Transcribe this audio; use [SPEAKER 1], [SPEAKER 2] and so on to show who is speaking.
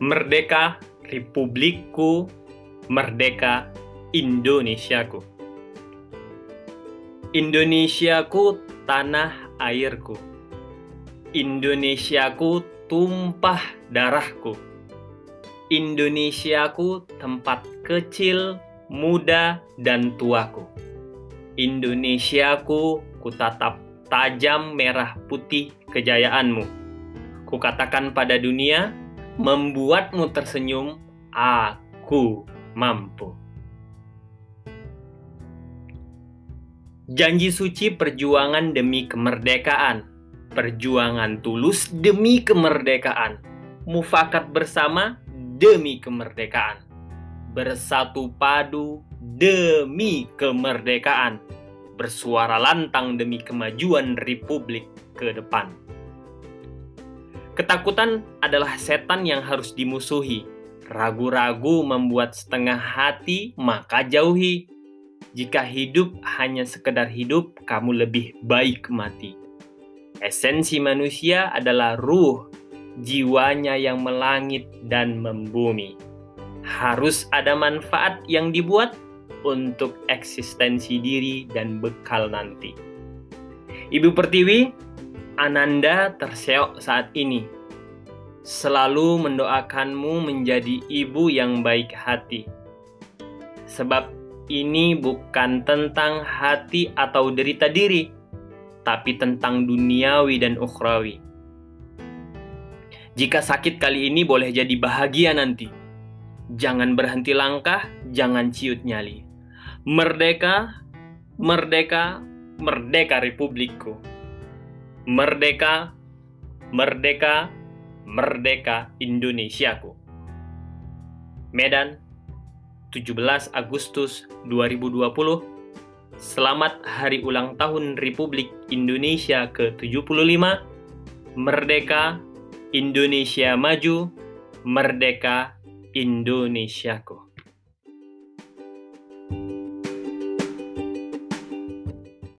[SPEAKER 1] Merdeka Republikku, merdeka Indonesiaku. Indonesiaku tanah airku. Indonesiaku tumpah darahku. Indonesiaku tempat kecil, muda, dan tuaku. Indonesiaku kutatap tajam merah putih kejayaanmu. Kukatakan pada dunia, membuatmu tersenyum, aku mampu. Janji suci perjuangan demi kemerdekaan. Perjuangan tulus demi kemerdekaan. Mufakat bersama demi kemerdekaan. Bersatu padu demi kemerdekaan. Bersuara lantang demi kemajuan republik ke depan. Ketakutan adalah setan yang harus dimusuhi. Ragu-ragu membuat setengah hati, maka jauhi jika hidup hanya sekedar hidup, kamu lebih baik mati. Esensi manusia adalah ruh, jiwanya yang melangit dan membumi. Harus ada manfaat yang dibuat untuk eksistensi diri dan bekal nanti. Ibu Pertiwi, Ananda terseok saat ini. Selalu mendoakanmu menjadi ibu yang baik hati. Sebab ini bukan tentang hati atau derita diri, tapi tentang duniawi dan ukhrawi. Jika sakit kali ini boleh jadi bahagia nanti. Jangan berhenti langkah, jangan ciut nyali. Merdeka, merdeka, merdeka republikku. Merdeka, merdeka, merdeka Indonesiaku. Medan, 17 Agustus 2020 Selamat Hari Ulang Tahun Republik Indonesia ke-75 Merdeka Indonesia Maju Merdeka Indonesiaku